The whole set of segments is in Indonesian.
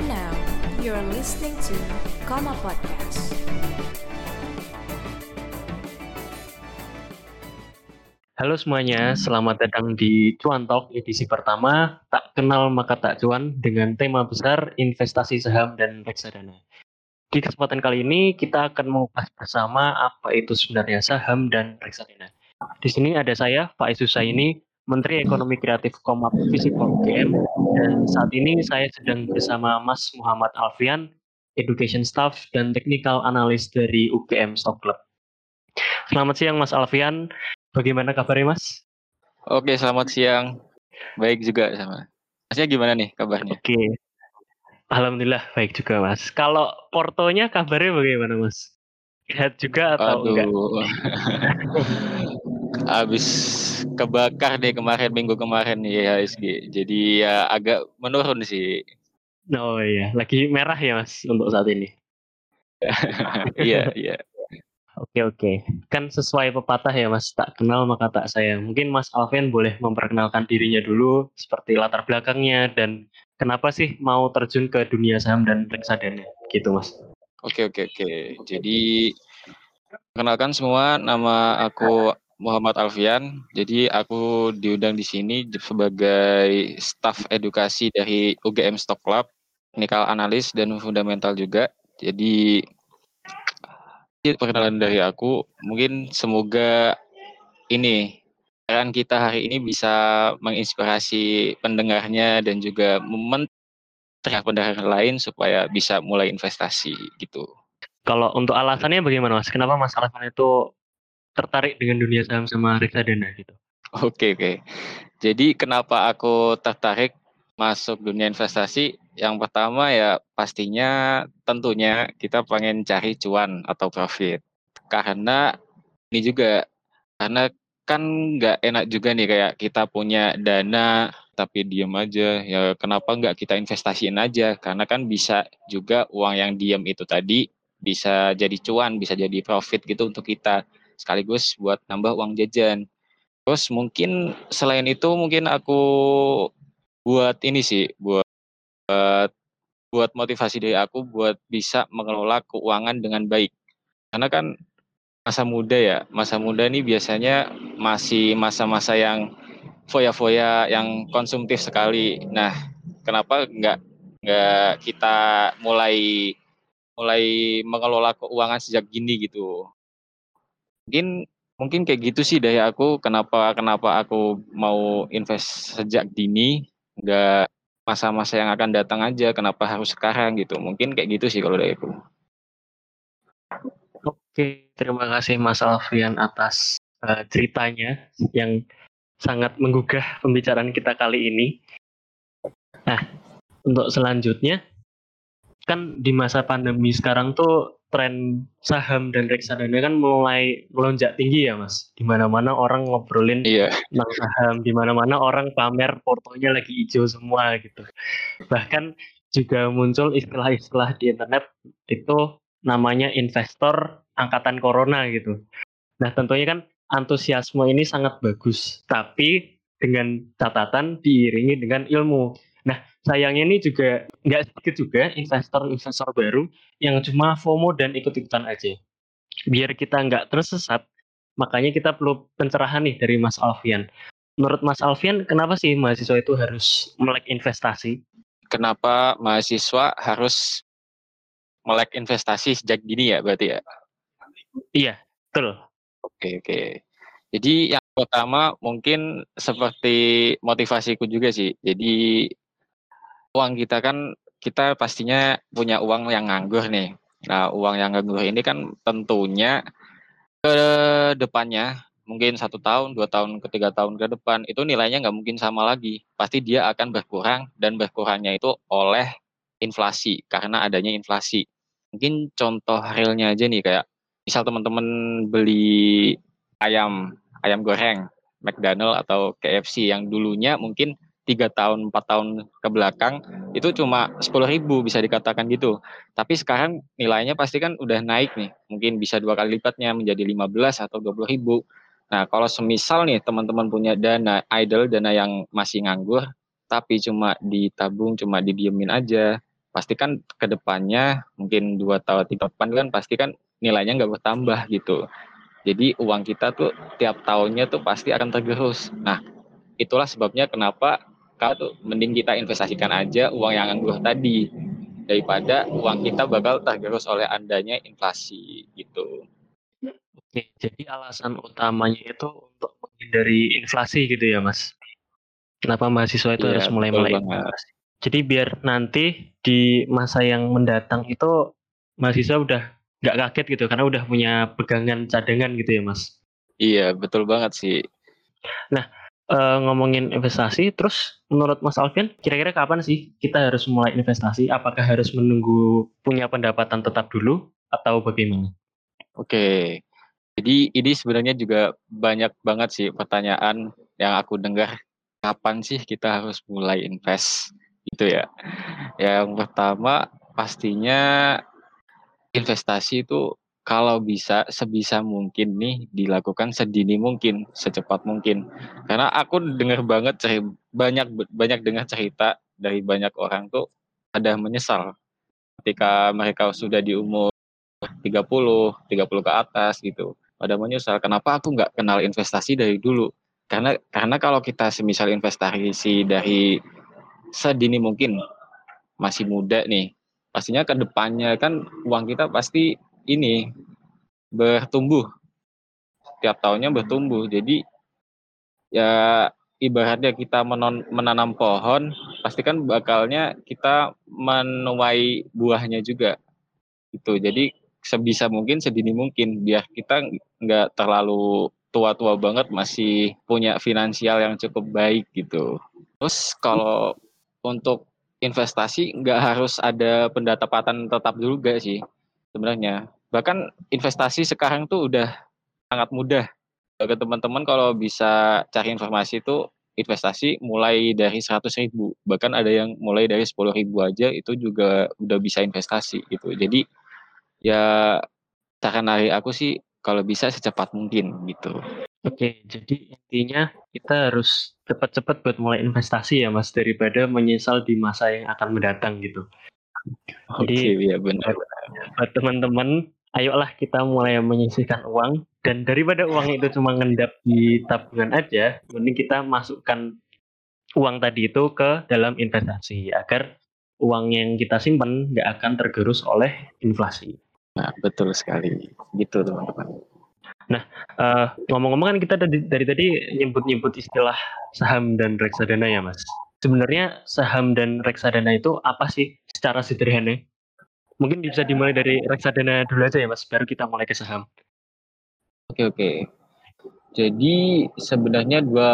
And now, you're listening to Koma Podcast. Halo semuanya, selamat datang di Cuan Talk edisi pertama Tak Kenal Maka Tak Cuan dengan tema besar investasi saham dan reksadana. Di kesempatan kali ini kita akan mengupas bersama apa itu sebenarnya saham dan reksadana. Di sini ada saya, Pak Isus ini Menteri Ekonomi Kreatif Komap Visipol UGM, dan saat ini saya sedang bersama Mas Muhammad Alfian, Education Staff dan Technical Analyst dari UGM Stock Club. Selamat siang Mas Alfian, Bagaimana kabarnya Mas? Oke, selamat siang. Baik juga sama. Masnya gimana nih kabarnya? Oke. Alhamdulillah baik juga Mas. Kalau portonya kabarnya bagaimana Mas? Sehat juga atau Aduh. enggak? Habis kebakar deh kemarin minggu kemarin nih HSG. Jadi ya agak menurun sih. Oh iya, lagi merah ya Mas untuk saat ini. Iya, iya. Oke oke, kan sesuai pepatah ya Mas, tak kenal maka tak sayang. Mungkin Mas Alvin boleh memperkenalkan dirinya dulu, seperti latar belakangnya dan kenapa sih mau terjun ke dunia saham dan reksadana, gitu Mas. Oke, oke, oke. Jadi kenalkan semua, nama aku Muhammad Alfian. Jadi aku diundang di sini sebagai staf edukasi dari UGM Stock Club, technical analis dan fundamental juga. Jadi perkenalan dari aku, mungkin semoga ini peran kita hari ini bisa menginspirasi pendengarnya dan juga menteriak pendengar lain supaya bisa mulai investasi gitu. Kalau untuk alasannya bagaimana Mas? Kenapa Mas Alvin itu tertarik dengan dunia saham sama reksadana gitu? Oke oke. Jadi kenapa aku tertarik masuk dunia investasi? Yang pertama ya pastinya tentunya kita pengen cari cuan atau profit. Karena ini juga karena kan nggak enak juga nih kayak kita punya dana tapi diem aja ya kenapa nggak kita investasiin aja karena kan bisa juga uang yang diem itu tadi bisa jadi cuan bisa jadi profit gitu untuk kita sekaligus buat nambah uang jajan. Terus mungkin selain itu mungkin aku buat ini sih buat buat buat motivasi dari aku buat bisa mengelola keuangan dengan baik. Karena kan masa muda ya masa muda ini biasanya masih masa-masa yang foya-foya yang konsumtif sekali. Nah kenapa nggak nggak kita mulai mulai mengelola keuangan sejak gini gitu mungkin mungkin kayak gitu sih dari aku kenapa kenapa aku mau invest sejak dini nggak masa-masa yang akan datang aja kenapa harus sekarang gitu mungkin kayak gitu sih kalau dari aku Oke, terima kasih Mas Alfian atas uh, ceritanya yang sangat menggugah pembicaraan kita kali ini. Nah, untuk selanjutnya kan di masa pandemi sekarang tuh tren saham dan reksadana kan mulai melonjak tinggi ya mas. Di mana-mana orang ngobrolin iya tentang saham, di mana-mana orang pamer portonya lagi hijau semua gitu. Bahkan juga muncul istilah-istilah di internet itu namanya investor angkatan corona gitu. Nah tentunya kan antusiasme ini sangat bagus, tapi dengan catatan diiringi dengan ilmu. Nah sayangnya ini juga nggak sedikit juga investor-investor baru yang cuma FOMO dan ikut-ikutan aja. Biar kita nggak tersesat, makanya kita perlu pencerahan nih dari Mas Alfian. Menurut Mas Alfian, kenapa sih mahasiswa itu harus melek investasi? kenapa mahasiswa harus melek investasi sejak dini ya berarti ya Iya, betul. Oke oke. Jadi yang pertama mungkin seperti motivasiku juga sih. Jadi uang kita kan kita pastinya punya uang yang nganggur nih. Nah uang yang nganggur ini kan tentunya ke depannya mungkin satu tahun, dua tahun, ketiga tahun ke depan itu nilainya nggak mungkin sama lagi. Pasti dia akan berkurang dan berkurangnya itu oleh inflasi karena adanya inflasi. Mungkin contoh realnya aja nih kayak misal teman-teman beli ayam ayam goreng McDonald atau KFC yang dulunya mungkin tiga tahun empat tahun ke belakang itu cuma sepuluh ribu bisa dikatakan gitu tapi sekarang nilainya pasti kan udah naik nih mungkin bisa dua kali lipatnya menjadi 15 atau 20 ribu nah kalau semisal nih teman-teman punya dana idle dana yang masih nganggur tapi cuma ditabung cuma didiemin aja pasti kan ke depannya mungkin dua tahun tiga depan kan pasti kan nilainya nggak bertambah gitu. Jadi uang kita tuh tiap tahunnya tuh pasti akan tergerus. Nah, itulah sebabnya kenapa kalau tuh mending kita investasikan aja uang yang anggur tadi daripada uang kita bakal tergerus oleh adanya inflasi gitu. Oke, jadi alasan utamanya itu untuk menghindari inflasi gitu ya, Mas? Kenapa mahasiswa itu Iya, harus mulai mulai? Jadi biar nanti di masa yang mendatang itu mahasiswa udah nggak kaget gitu karena udah punya pegangan cadangan gitu ya, Mas? Iya, betul banget sih. Eh, ngomongin investasi, terus menurut Mas Alvin, kira-kira kapan sih kita harus mulai investasi? Apakah harus menunggu punya pendapatan tetap dulu atau bagaimana? Oke. Jadi ini sebenarnya juga banyak banget sih pertanyaan yang aku dengar. Kapan sih kita harus mulai invest? Gitu ya. Yang pertama pastinya investasi itu kalau bisa sebisa mungkin nih dilakukan sedini mungkin, secepat mungkin. Karena aku dengar banget ceri- banyak banyak dengar cerita dari banyak orang tuh ada menyesal ketika mereka sudah di umur 30, 30 ke atas gitu. Pada menyesal kenapa aku nggak kenal investasi dari dulu. Karena karena kalau kita semisal investasi dari sedini mungkin masih muda nih, pastinya ke depannya kan uang kita pasti ini bertumbuh. Tiap tahunnya bertumbuh. Jadi ya ibaratnya kita menon- menanam pohon, pasti kan bakalnya kita menuai buahnya juga gitu. Jadi sebisa mungkin sedini mungkin biar kita nggak terlalu tua-tua banget masih punya finansial yang cukup baik gitu. Terus kalau untuk investasi nggak harus ada pendapatan tetap juga sih sebenarnya. Bahkan investasi sekarang tuh udah sangat mudah. Bagi teman-teman kalau bisa cari informasi itu investasi mulai dari 100 ribu bahkan ada yang mulai dari 10 ribu aja itu juga udah bisa investasi gitu jadi ya saran dari aku sih kalau bisa secepat mungkin gitu Oke, jadi intinya kita harus cepat-cepat buat mulai investasi ya, Mas, daripada menyesal di masa yang akan mendatang gitu. oke Jadi ya benar buat teman-teman, ayolah kita mulai menyisihkan uang dan daripada uang itu cuma ngendap di tabungan aja, mending kita masukkan uang tadi itu ke dalam investasi agar uang yang kita simpan nggak akan tergerus oleh inflasi. nah, betul sekali gitu teman-teman Eh, ngomong-ngomong kan kita dari, dari tadi nyebut-nyebut istilah saham dan reksadana ya mas. Sebenarnya saham dan reksadana itu apa sih secara sederhana? Mungkin bisa dimulai dari reksadana dulu aja ya mas, baru kita mulai ke saham. oke oke jadi sebenarnya dua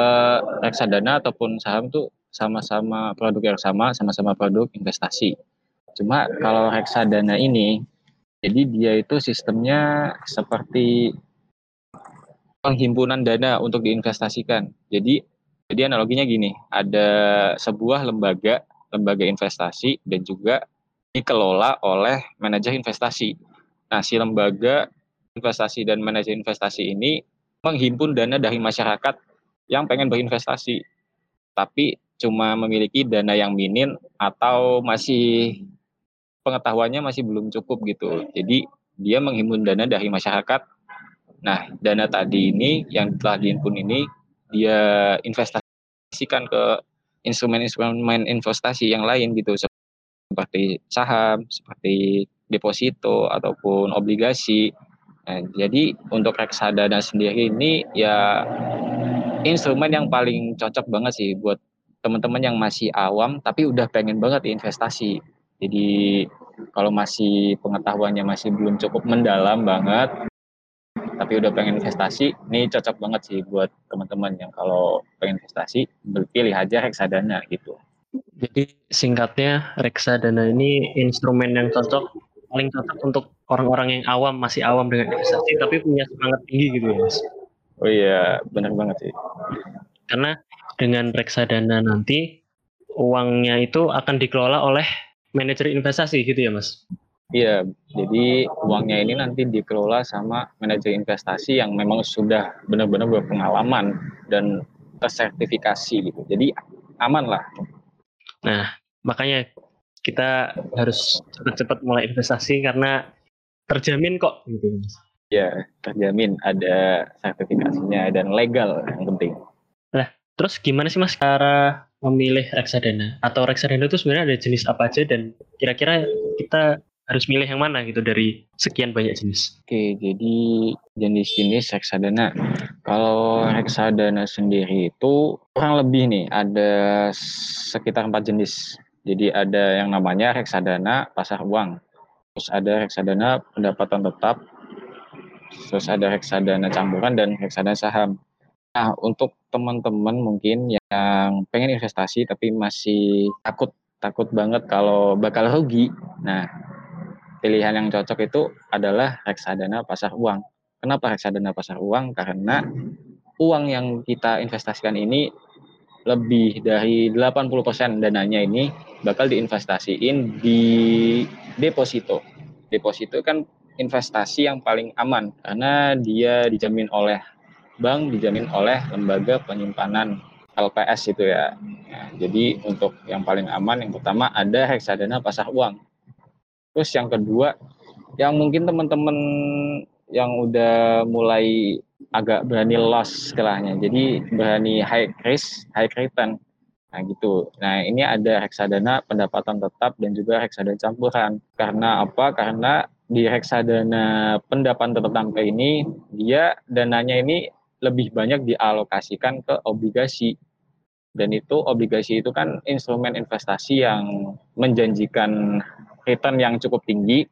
reksadana ataupun saham tuh sama-sama produk yang sama sama-sama produk investasi cuma kalau reksadana ini jadi dia itu sistemnya seperti penghimpunan dana untuk diinvestasikan. Jadi jadi analoginya gini, ada sebuah lembaga lembaga investasi dan juga dikelola oleh manajer investasi. Nah, si lembaga investasi dan manajer investasi ini menghimpun dana dari masyarakat yang pengen berinvestasi, tapi cuma memiliki dana yang minim atau masih pengetahuannya masih belum cukup gitu. Jadi dia menghimpun dana dari masyarakat Nah, dana tadi ini yang telah dihimpun ini dia investasikan ke instrumen-instrumen investasi yang lain gitu seperti saham, seperti deposito ataupun obligasi. Nah, jadi untuk reksadana sendiri ini ya instrumen yang paling cocok banget sih buat teman-teman yang masih awam tapi udah pengen banget investasi. Jadi kalau masih pengetahuannya masih belum cukup mendalam banget, tapi udah pengen investasi, ini cocok banget sih buat teman-teman yang kalau pengen investasi, pilih aja reksadana gitu. Jadi singkatnya reksadana ini instrumen yang cocok paling cocok untuk orang-orang yang awam masih awam dengan investasi tapi punya semangat tinggi gitu ya mas. Oh iya, benar banget sih. Karena dengan reksadana nanti uangnya itu akan dikelola oleh manajer investasi gitu ya mas. Iya, jadi uangnya ini nanti dikelola sama manajer investasi yang memang sudah benar-benar berpengalaman dan tersertifikasi gitu. Jadi aman lah. Nah makanya kita harus cepat-cepat mulai investasi karena terjamin kok gitu. Ya, terjamin ada sertifikasinya dan legal yang penting. Nah, terus gimana sih Mas cara memilih reksadana? Atau reksadana itu sebenarnya ada jenis apa aja dan kira-kira kita harus milih yang mana gitu dari sekian banyak jenis? Oke, jadi jenis-jenis reksadana. Kalau reksadana sendiri itu kurang lebih nih ada sekitar empat jenis. Jadi ada yang namanya reksadana pasar uang, terus ada reksadana pendapatan tetap, terus ada reksadana campuran dan reksadana saham. Nah, untuk teman-teman mungkin yang pengen investasi tapi masih takut takut banget kalau bakal rugi. Nah, pilihan yang cocok itu adalah reksadana pasar uang. Kenapa reksadana pasar uang? Karena uang yang kita investasikan ini lebih dari 80% dananya ini bakal diinvestasiin di deposito. Deposito kan investasi yang paling aman karena dia dijamin oleh bank, dijamin oleh lembaga penyimpanan LPS itu ya. Nah, jadi untuk yang paling aman yang pertama ada reksadana pasar uang. Terus yang kedua yang mungkin teman-teman yang udah mulai agak berani loss istilahnya. Jadi berani high risk, high return. Nah gitu. Nah ini ada reksadana pendapatan tetap dan juga reksadana campuran. Karena apa? Karena di reksadana pendapatan tetap ini dia dananya ini lebih banyak dialokasikan ke obligasi. Dan itu obligasi itu kan instrumen investasi yang menjanjikan return yang cukup tinggi.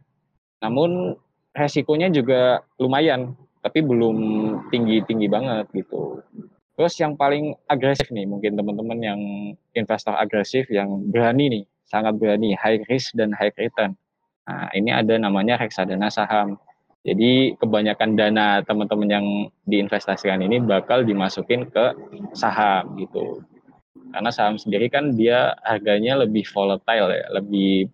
Namun resikonya juga lumayan tapi belum tinggi-tinggi banget gitu. Terus yang paling agresif nih, mungkin teman-teman yang investor agresif yang berani nih, sangat berani, high risk dan high return. Nah, ini ada namanya reksadana saham. Jadi kebanyakan dana teman-teman yang diinvestasikan ini bakal dimasukin ke saham gitu. Karena saham sendiri kan dia harganya lebih volatile ya, lebih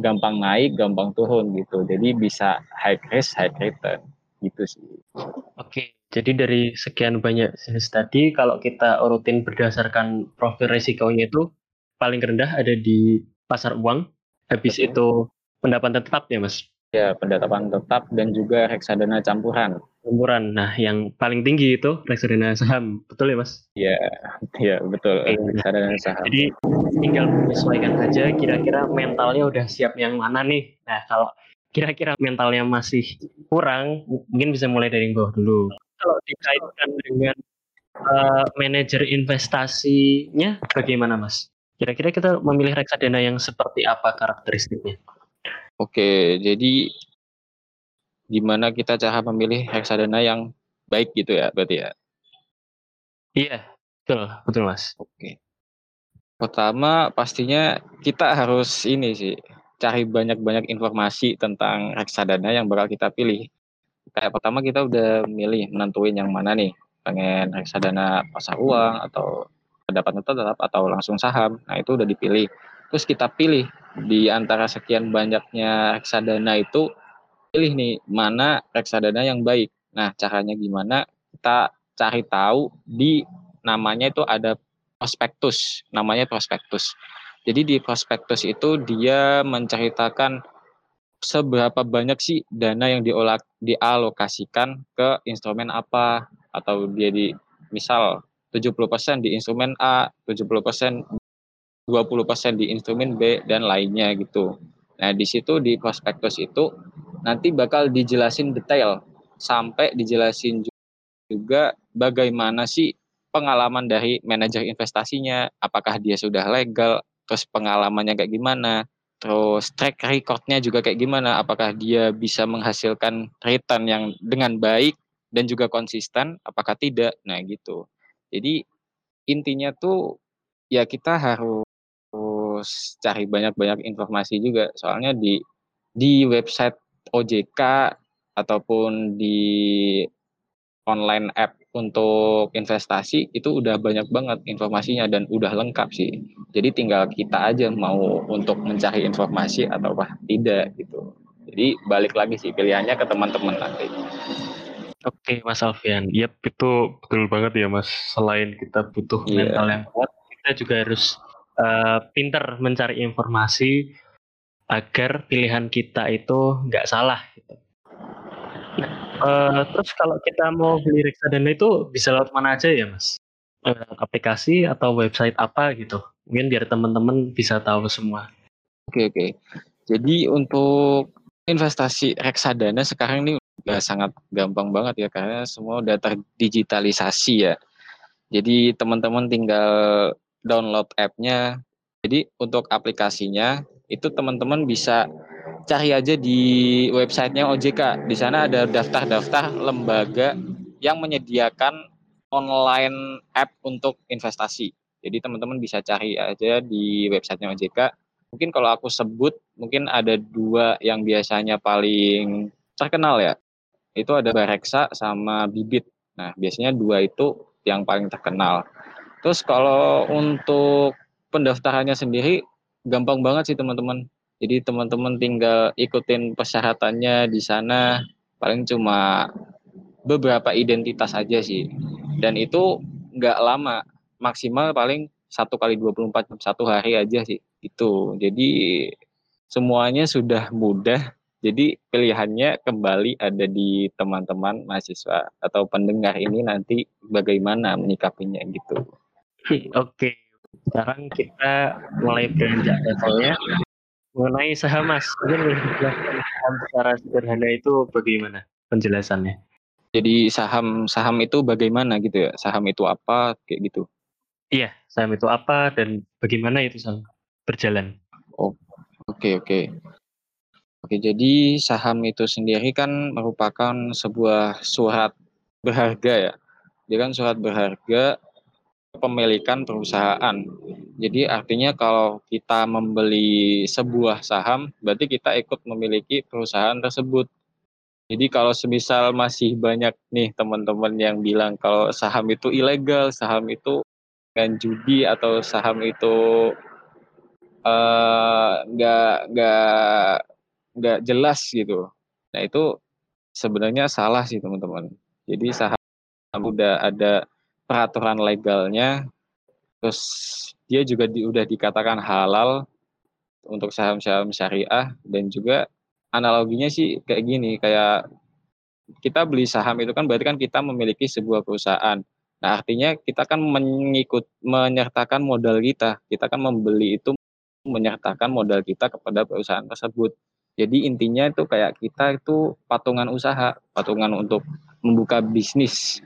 gampang naik, gampang turun gitu. Jadi bisa high risk, high return gitu sih. Oke, jadi dari sekian banyak jenis tadi, kalau kita urutin berdasarkan profil risikonya itu paling rendah ada di pasar uang, habis Betul. itu pendapatan tetap ya mas? Ya, pendapatan tetap dan juga reksadana campuran. Campuran, nah yang paling tinggi itu reksadana saham, betul ya mas? Iya, iya betul, Oke, reksadana saham. Jadi tinggal menyesuaikan aja kira-kira mentalnya udah siap yang mana nih. Nah kalau kira-kira mentalnya masih kurang, mungkin bisa mulai dari bawah dulu. Kalau dikaitkan dengan uh, manajer investasinya, bagaimana Mas? Kira-kira kita memilih reksadana yang seperti apa karakteristiknya? Oke, jadi gimana kita cara memilih reksadana yang baik gitu ya, berarti ya? Iya, betul, betul Mas. Oke. Pertama, pastinya kita harus ini sih, cari banyak-banyak informasi tentang reksadana yang bakal kita pilih. Kayak pertama kita udah milih menentuin yang mana nih, pengen reksadana pasar uang atau pendapatan tetap atau langsung saham. Nah, itu udah dipilih. Terus kita pilih di antara sekian banyaknya reksadana itu pilih nih mana reksadana yang baik. Nah, caranya gimana? Kita cari tahu di namanya itu ada prospektus, namanya prospektus. Jadi di prospektus itu dia menceritakan seberapa banyak sih dana yang diolah dialokasikan ke instrumen apa atau dia di misal 70% di instrumen A, 70% 20% di instrumen B dan lainnya gitu. Nah, di situ di prospektus itu nanti bakal dijelasin detail sampai dijelasin juga bagaimana sih pengalaman dari manajer investasinya, apakah dia sudah legal terus pengalamannya kayak gimana, terus track recordnya juga kayak gimana, apakah dia bisa menghasilkan return yang dengan baik dan juga konsisten, apakah tidak, nah gitu. Jadi intinya tuh ya kita harus cari banyak-banyak informasi juga, soalnya di di website OJK ataupun di online app untuk investasi itu udah banyak banget informasinya dan udah lengkap sih. Jadi tinggal kita aja mau untuk mencari informasi atau apa tidak gitu. Jadi balik lagi sih pilihannya ke teman-teman nanti. Oke Mas Alfian, yep itu betul banget ya Mas. Selain kita butuh yeah. mental yang kuat, kita juga harus uh, pinter mencari informasi agar pilihan kita itu nggak salah gitu. Uh, terus kalau kita mau beli reksadana itu bisa lewat mana aja ya mas? Lewat aplikasi atau website apa gitu? Mungkin biar teman-teman bisa tahu semua. Oke oke. Jadi untuk investasi reksadana sekarang ini udah sangat gampang banget ya karena semua udah terdigitalisasi ya. Jadi teman-teman tinggal download app-nya. Jadi untuk aplikasinya itu teman-teman bisa cari aja di websitenya OJK. Di sana ada daftar-daftar lembaga yang menyediakan online app untuk investasi. Jadi teman-teman bisa cari aja di websitenya OJK. Mungkin kalau aku sebut, mungkin ada dua yang biasanya paling terkenal ya. Itu ada Bareksa sama Bibit. Nah, biasanya dua itu yang paling terkenal. Terus kalau untuk pendaftarannya sendiri gampang banget sih teman-teman. Jadi teman-teman tinggal ikutin persyaratannya di sana paling cuma beberapa identitas aja sih. Dan itu nggak lama, maksimal paling satu kali 24 jam satu hari aja sih itu. Jadi semuanya sudah mudah. Jadi pilihannya kembali ada di teman-teman mahasiswa atau pendengar ini nanti bagaimana menyikapinya gitu. Oke, sekarang kita mulai beranjak levelnya mengenai saham mas. Mungkin saham secara sederhana itu bagaimana penjelasannya? Jadi saham saham itu bagaimana gitu ya? Saham itu apa kayak gitu? Iya, saham itu apa dan bagaimana itu saham berjalan? Oh, oke okay, oke. Okay. Oke, jadi saham itu sendiri kan merupakan sebuah surat berharga ya. Dia kan surat berharga pemilikan perusahaan. Jadi artinya kalau kita membeli sebuah saham, berarti kita ikut memiliki perusahaan tersebut. Jadi kalau semisal masih banyak nih teman-teman yang bilang kalau saham itu ilegal, saham itu kan judi atau saham itu eh, nggak uh, nggak nggak jelas gitu. Nah itu sebenarnya salah sih teman-teman. Jadi saham udah ada peraturan legalnya, terus dia juga di, udah dikatakan halal untuk saham-saham syariah dan juga analoginya sih kayak gini, kayak kita beli saham itu kan berarti kan kita memiliki sebuah perusahaan. Nah, artinya kita kan mengikut menyertakan modal kita. Kita kan membeli itu menyertakan modal kita kepada perusahaan tersebut. Jadi intinya itu kayak kita itu patungan usaha, patungan untuk membuka bisnis.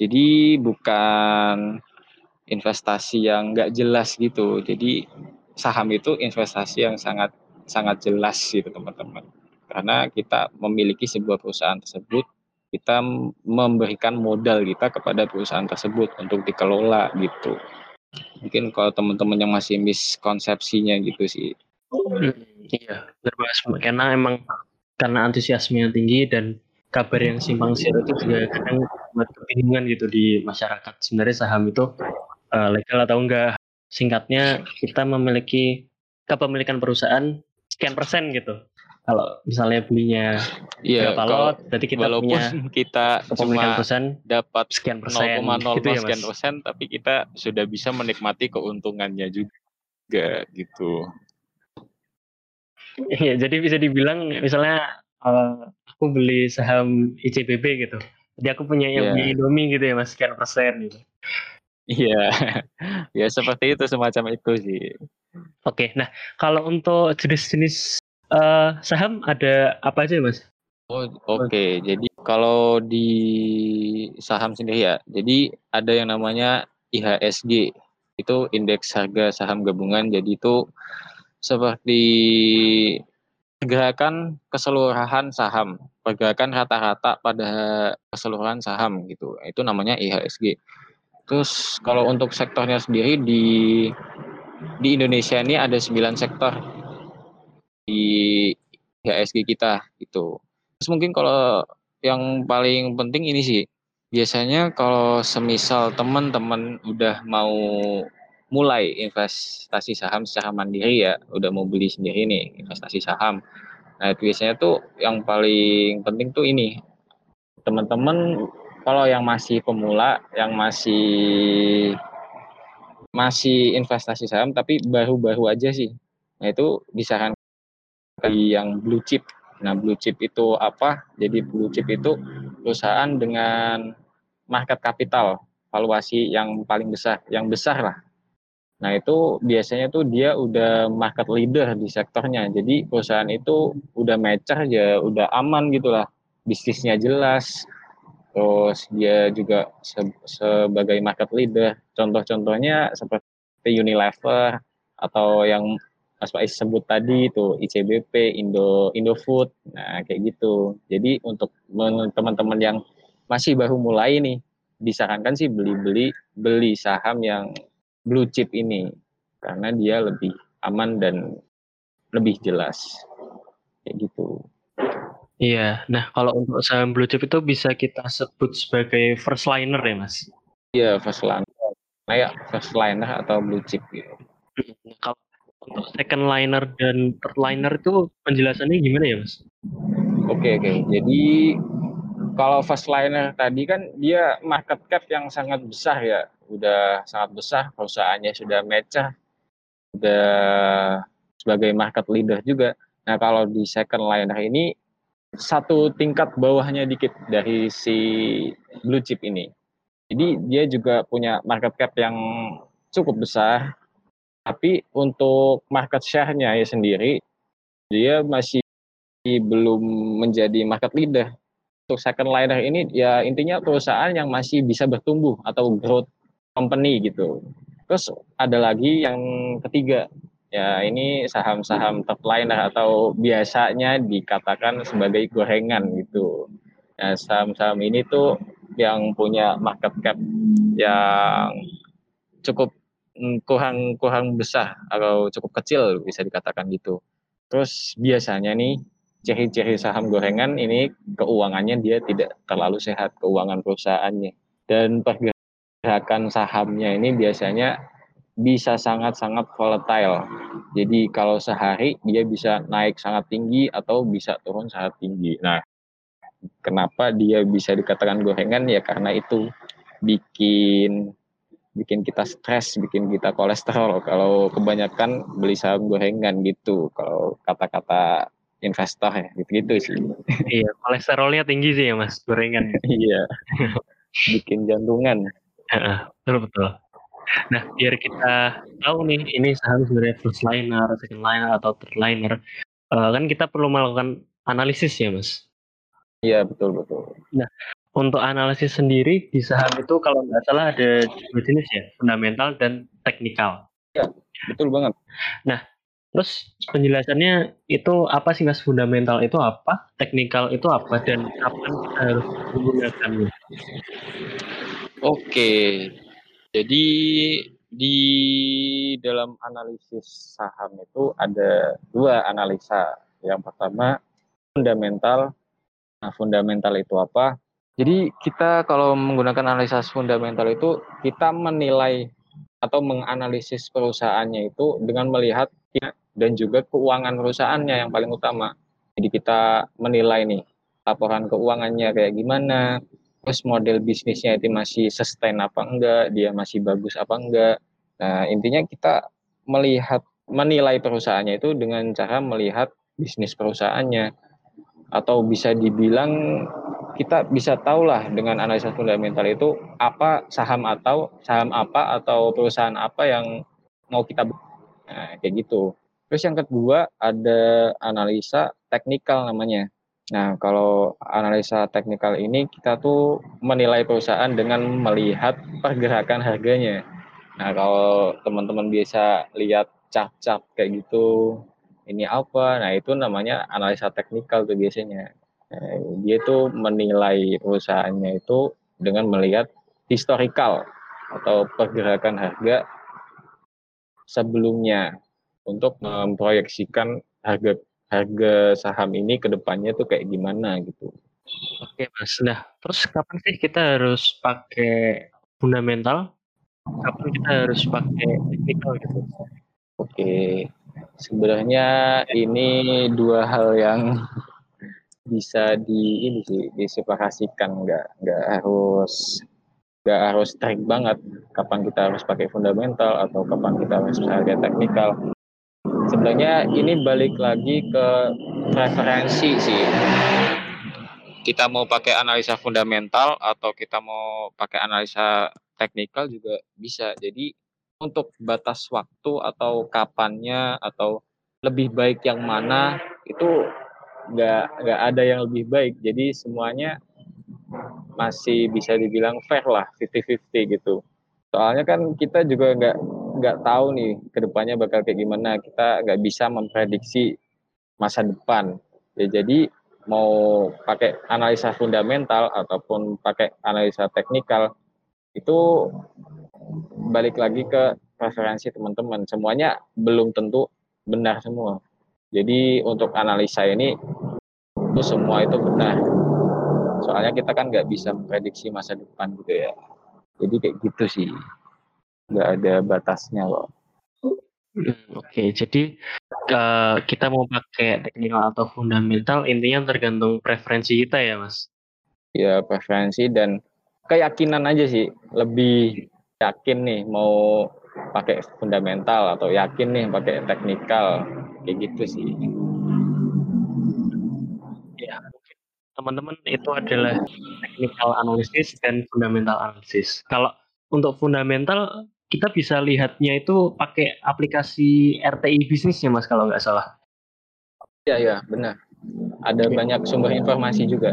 Jadi bukan investasi yang nggak jelas gitu. Jadi saham itu investasi yang sangat sangat jelas gitu teman-teman. Karena kita memiliki sebuah perusahaan tersebut, kita memberikan modal kita kepada perusahaan tersebut untuk dikelola gitu. Mungkin kalau teman-teman yang masih miskonsepsinya gitu sih. Hmm, iya, berbahas karena emang karena antusiasme yang tinggi dan kabar yang simpang siur itu juga kadang buat kebingungan gitu di masyarakat. Sebenarnya saham itu uh, legal atau enggak? Singkatnya kita memiliki kepemilikan perusahaan sekian persen gitu. Kalau misalnya belinya iya, berapa lot, berarti kita punya kita cuma perusahaan dapat sekian persen, 0,0 gitu ya, sekian persen, tapi kita sudah bisa menikmati keuntungannya juga gitu. Iya, jadi bisa dibilang misalnya uh, aku beli saham ICBP gitu. Jadi aku punya yang yeah. Indomie gitu ya mas, sekian persen gitu. Iya, ya seperti itu semacam itu sih. Oke, nah kalau untuk jenis-jenis uh, saham ada apa aja mas? Oh, Oke, okay. jadi kalau di saham sendiri ya, jadi ada yang namanya IHSG, itu indeks harga saham gabungan. Jadi itu seperti pergerakan keseluruhan saham, pergerakan rata-rata pada keseluruhan saham gitu. Itu namanya IHSG. Terus kalau untuk sektornya sendiri di di Indonesia ini ada 9 sektor di IHSG kita gitu. Terus mungkin kalau yang paling penting ini sih biasanya kalau semisal teman-teman udah mau mulai investasi saham secara mandiri ya, udah mau beli sendiri nih investasi saham. Nah, biasanya tuh yang paling penting tuh ini. Teman-teman kalau yang masih pemula, yang masih masih investasi saham tapi baru-baru aja sih. Nah itu disarankan yang blue chip. Nah blue chip itu apa? Jadi blue chip itu perusahaan dengan market capital valuasi yang paling besar, yang besar lah. Nah itu biasanya tuh dia udah market leader di sektornya. Jadi perusahaan itu udah mature ya, udah aman gitulah. Bisnisnya jelas, terus dia juga se sebagai market leader. Contoh-contohnya seperti Unilever atau yang Mas Faiz sebut tadi itu ICBP, Indo Indofood, nah kayak gitu. Jadi untuk teman-teman yang masih baru mulai nih, disarankan sih beli-beli beli saham yang blue chip ini karena dia lebih aman dan lebih jelas kayak gitu. Iya, nah kalau untuk saham blue chip itu bisa kita sebut sebagai first liner ya mas? Iya first liner, kayak first liner atau blue chip gitu. Nah, kalau untuk second liner dan third liner itu penjelasannya gimana ya mas? Oke oke, jadi kalau first liner tadi kan dia market cap yang sangat besar ya, udah sangat besar perusahaannya sudah mature, sudah sebagai market leader juga. Nah kalau di second liner ini satu tingkat bawahnya dikit dari si blue chip ini. Jadi dia juga punya market cap yang cukup besar, tapi untuk market share-nya ya sendiri dia masih belum menjadi market leader. Untuk second liner ini ya intinya perusahaan yang masih bisa bertumbuh atau growth company gitu. Terus ada lagi yang ketiga Ya, ini saham-saham top liner atau biasanya dikatakan sebagai gorengan gitu. Nah, saham-saham ini tuh yang punya market cap yang cukup mm, kurang kurang besar atau cukup kecil bisa dikatakan gitu. Terus biasanya nih ciri-ciri saham gorengan ini keuangannya dia tidak terlalu sehat keuangan perusahaannya dan pergerakan sahamnya ini biasanya bisa sangat-sangat volatile. Jadi kalau sehari dia bisa naik sangat tinggi atau bisa turun sangat tinggi. Nah, kenapa dia bisa dikatakan gorengan ya karena itu bikin bikin kita stres, bikin kita kolesterol kalau kebanyakan beli saham gorengan gitu. Kalau kata-kata investor ya gitu-gitu sih. Iya, kolesterolnya tinggi sih ya Mas, gorengan. iya. bikin jantungan. betul betul. Nah, biar kita tahu nih ini saham sebenarnya first liner, second liner atau third liner, uh, kan kita perlu melakukan analisis ya, Mas? Iya, betul betul. Nah, untuk analisis sendiri di saham itu kalau nggak salah ada dua jenis ya, fundamental dan teknikal. Iya, betul banget. Nah, terus penjelasannya itu apa sih Mas? Fundamental itu apa? Teknikal itu apa? Dan kapan kita harus menggunakannya? Oke, jadi di dalam analisis saham itu ada dua analisa. Yang pertama fundamental. Nah, fundamental itu apa? Jadi kita kalau menggunakan analisa fundamental itu kita menilai atau menganalisis perusahaannya itu dengan melihat dan juga keuangan perusahaannya yang paling utama. Jadi kita menilai nih laporan keuangannya kayak gimana, terus model bisnisnya itu masih sustain apa enggak, dia masih bagus apa enggak. Nah, intinya kita melihat menilai perusahaannya itu dengan cara melihat bisnis perusahaannya atau bisa dibilang kita bisa tahulah dengan analisa fundamental itu apa saham atau saham apa atau perusahaan apa yang mau kita nah, kayak gitu. Terus yang kedua ada analisa teknikal namanya. Nah, kalau analisa teknikal ini kita tuh menilai perusahaan dengan melihat pergerakan harganya. Nah, kalau teman-teman biasa lihat cap-cap kayak gitu, ini apa? Nah, itu namanya analisa teknikal tuh biasanya. Nah, dia tuh menilai perusahaannya itu dengan melihat historical atau pergerakan harga sebelumnya untuk memproyeksikan harga harga saham ini ke depannya tuh kayak gimana gitu. Oke Mas, nah terus kapan sih kita harus pakai fundamental? Kapan kita harus pakai teknikal gitu? Oke, sebenarnya ini dua hal yang bisa di ini sih diseparasikan. Nggak nggak harus nggak harus strict banget kapan kita harus pakai fundamental atau kapan kita harus pakai teknikal. Sebenarnya ini balik lagi ke preferensi sih. Kita mau pakai analisa fundamental atau kita mau pakai analisa teknikal juga bisa. Jadi untuk batas waktu atau kapannya atau lebih baik yang mana itu nggak nggak ada yang lebih baik. Jadi semuanya masih bisa dibilang fair lah 50-50 gitu. Soalnya kan kita juga nggak nggak tahu nih ke depannya bakal kayak gimana. Kita nggak bisa memprediksi masa depan. Ya jadi mau pakai analisa fundamental ataupun pakai analisa teknikal itu balik lagi ke preferensi teman-teman semuanya belum tentu benar semua jadi untuk analisa ini itu semua itu benar. Soalnya kita kan nggak bisa memprediksi masa depan gitu ya. Jadi kayak gitu sih. Nggak ada batasnya loh. Hmm, Oke, okay. jadi uh, kita mau pakai teknikal atau fundamental intinya tergantung preferensi kita ya, Mas. Ya, preferensi dan keyakinan aja sih. Lebih yakin nih mau pakai fundamental atau yakin nih pakai teknikal kayak gitu sih. Ya teman-teman itu adalah technical analysis dan fundamental analysis kalau untuk fundamental kita bisa lihatnya itu pakai aplikasi RTI bisnisnya mas kalau nggak salah. Iya iya benar. Ada ya. banyak sumber informasi juga.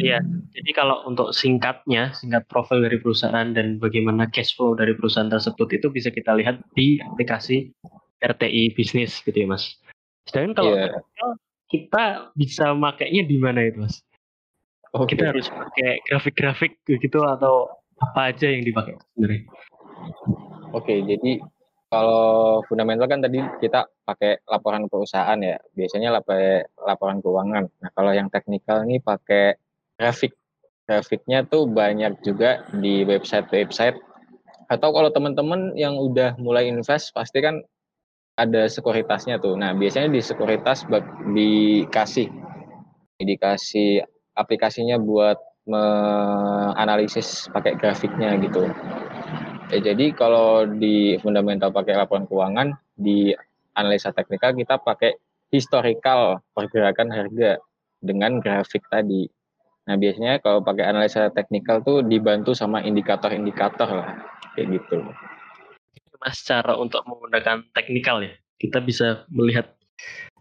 Iya jadi kalau untuk singkatnya, singkat profil dari perusahaan dan bagaimana cash flow dari perusahaan tersebut itu bisa kita lihat di aplikasi RTI bisnis gitu ya mas. Sedangkan kalau yeah. kita bisa makainya di mana itu, Mas? Okay. Kita harus pakai grafik-grafik gitu atau apa aja yang dipakai sebenarnya? Oke, okay, jadi kalau fundamental kan tadi kita pakai laporan perusahaan ya, biasanya pakai laporan keuangan. Nah, kalau yang teknikal ini pakai grafik. Grafiknya tuh banyak juga di website-website. Atau kalau teman-teman yang udah mulai invest, pasti kan ada sekuritasnya tuh. Nah, biasanya di sekuritas dikasih dikasih aplikasinya buat menganalisis pakai grafiknya gitu. Ya, jadi kalau di fundamental pakai laporan keuangan, di analisa teknikal kita pakai historical pergerakan harga dengan grafik tadi. Nah, biasanya kalau pakai analisa teknikal tuh dibantu sama indikator-indikator lah, kayak gitu. Mas cara untuk menggunakan teknikal ya. Kita bisa melihat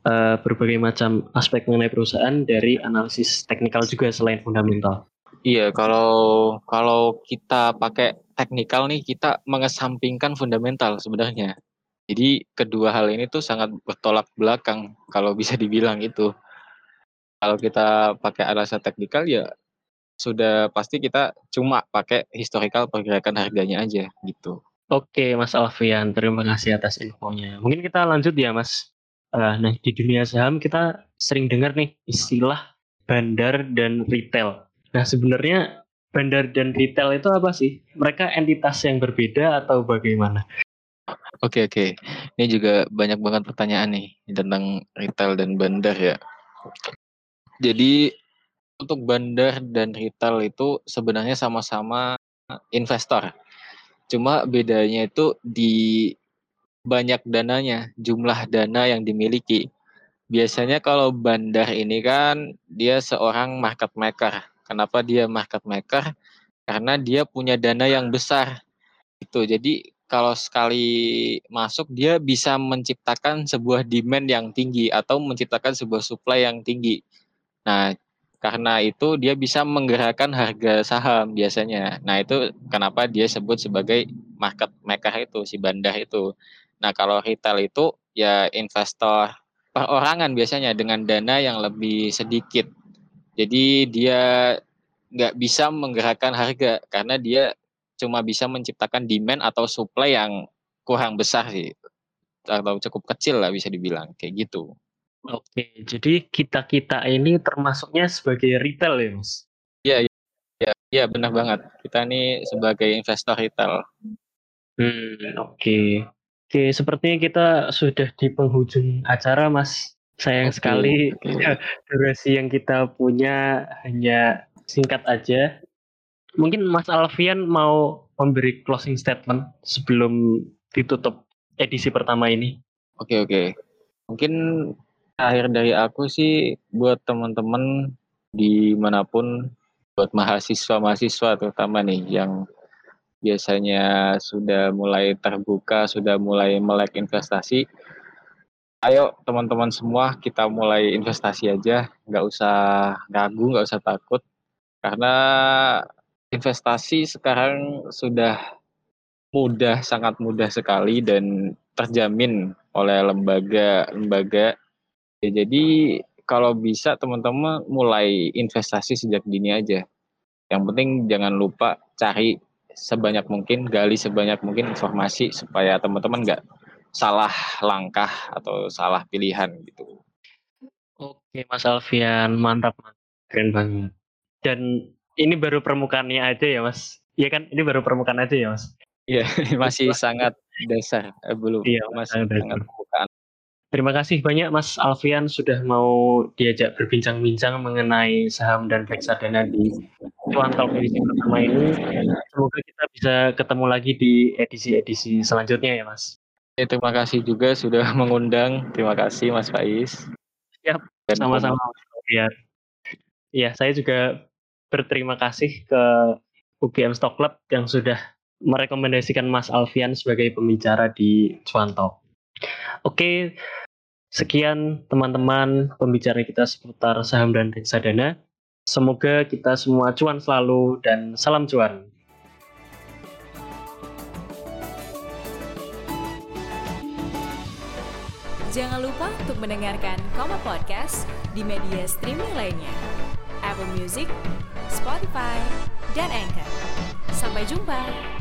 uh, berbagai macam aspek mengenai perusahaan dari analisis teknikal juga selain fundamental. Iya, kalau kalau kita pakai teknikal nih kita mengesampingkan fundamental sebenarnya. Jadi kedua hal ini tuh sangat bertolak belakang kalau bisa dibilang itu. Kalau kita pakai analisa teknikal ya sudah pasti kita cuma pakai historical pergerakan harganya aja gitu. Oke, Mas Alfian, terima kasih atas infonya. Mungkin kita lanjut ya, Mas. Uh, nah, di dunia saham kita sering dengar nih istilah bandar dan retail. Nah, sebenarnya bandar dan retail itu apa sih? Mereka entitas yang berbeda atau bagaimana? Oke, oke. Ini juga banyak banget pertanyaan nih tentang retail dan bandar ya. Jadi untuk bandar dan retail itu sebenarnya sama-sama investor Cuma bedanya itu di banyak dananya, jumlah dana yang dimiliki. Biasanya kalau bandar ini kan dia seorang market maker. Kenapa dia market maker? Karena dia punya dana yang besar. Itu. Jadi kalau sekali masuk dia bisa menciptakan sebuah demand yang tinggi atau menciptakan sebuah supply yang tinggi. Nah, karena itu dia bisa menggerakkan harga saham biasanya. Nah, itu kenapa dia sebut sebagai market maker itu, si bandar itu. Nah, kalau retail itu ya investor perorangan biasanya dengan dana yang lebih sedikit. Jadi dia nggak bisa menggerakkan harga karena dia cuma bisa menciptakan demand atau supply yang kurang besar sih atau cukup kecil lah bisa dibilang kayak gitu. Oke, jadi kita-kita ini termasuknya sebagai retail ya, Mas? Iya, iya, iya, ya, benar banget. Kita ini sebagai investor retail. Hmm, oke. Oke, sepertinya kita sudah di penghujung acara, Mas. Sayang okay, sekali okay. durasi yang kita punya hanya singkat aja. mungkin Mas Alfian mau memberi closing statement sebelum ditutup edisi pertama ini. Oke oke. Mungkin akhir dari aku sih buat teman-teman di mana pun, buat mahasiswa-mahasiswa terutama nih yang biasanya sudah mulai terbuka, sudah mulai melek investasi. Ayo teman-teman semua kita mulai investasi aja, nggak usah ragu, nggak usah takut, karena investasi sekarang sudah mudah, sangat mudah sekali dan terjamin oleh lembaga-lembaga. Ya, jadi kalau bisa teman-teman mulai investasi sejak dini aja. Yang penting jangan lupa cari sebanyak mungkin, gali sebanyak mungkin informasi supaya teman-teman nggak salah langkah atau salah pilihan gitu. Oke, Mas Alfian, mantap, keren banget. Dan ini baru permukaannya aja ya, Mas. Iya kan? Ini baru permukaan aja ya, Mas. Iya, masih sangat dasar, eh, belum Iya, masih sangat dasar. sangat. Terima kasih banyak Mas Alfian sudah mau diajak berbincang-bincang mengenai saham dan reksadana di Cuan Talk edisi pertama ini. Semoga kita bisa ketemu lagi di edisi-edisi selanjutnya ya Mas. Ya, terima kasih juga sudah mengundang. Terima kasih Mas Faiz. Siap, Dan Sama-sama Mas Alfian. Iya, saya juga berterima kasih ke UGM Stock Club yang sudah merekomendasikan Mas Alfian sebagai pembicara di Cuan Talk. Oke, sekian teman-teman pembicara kita seputar saham dan reksadana. Semoga kita semua cuan selalu dan salam cuan. Jangan lupa untuk mendengarkan Koma Podcast di media streaming lainnya. Apple Music, Spotify, dan Anchor. Sampai jumpa.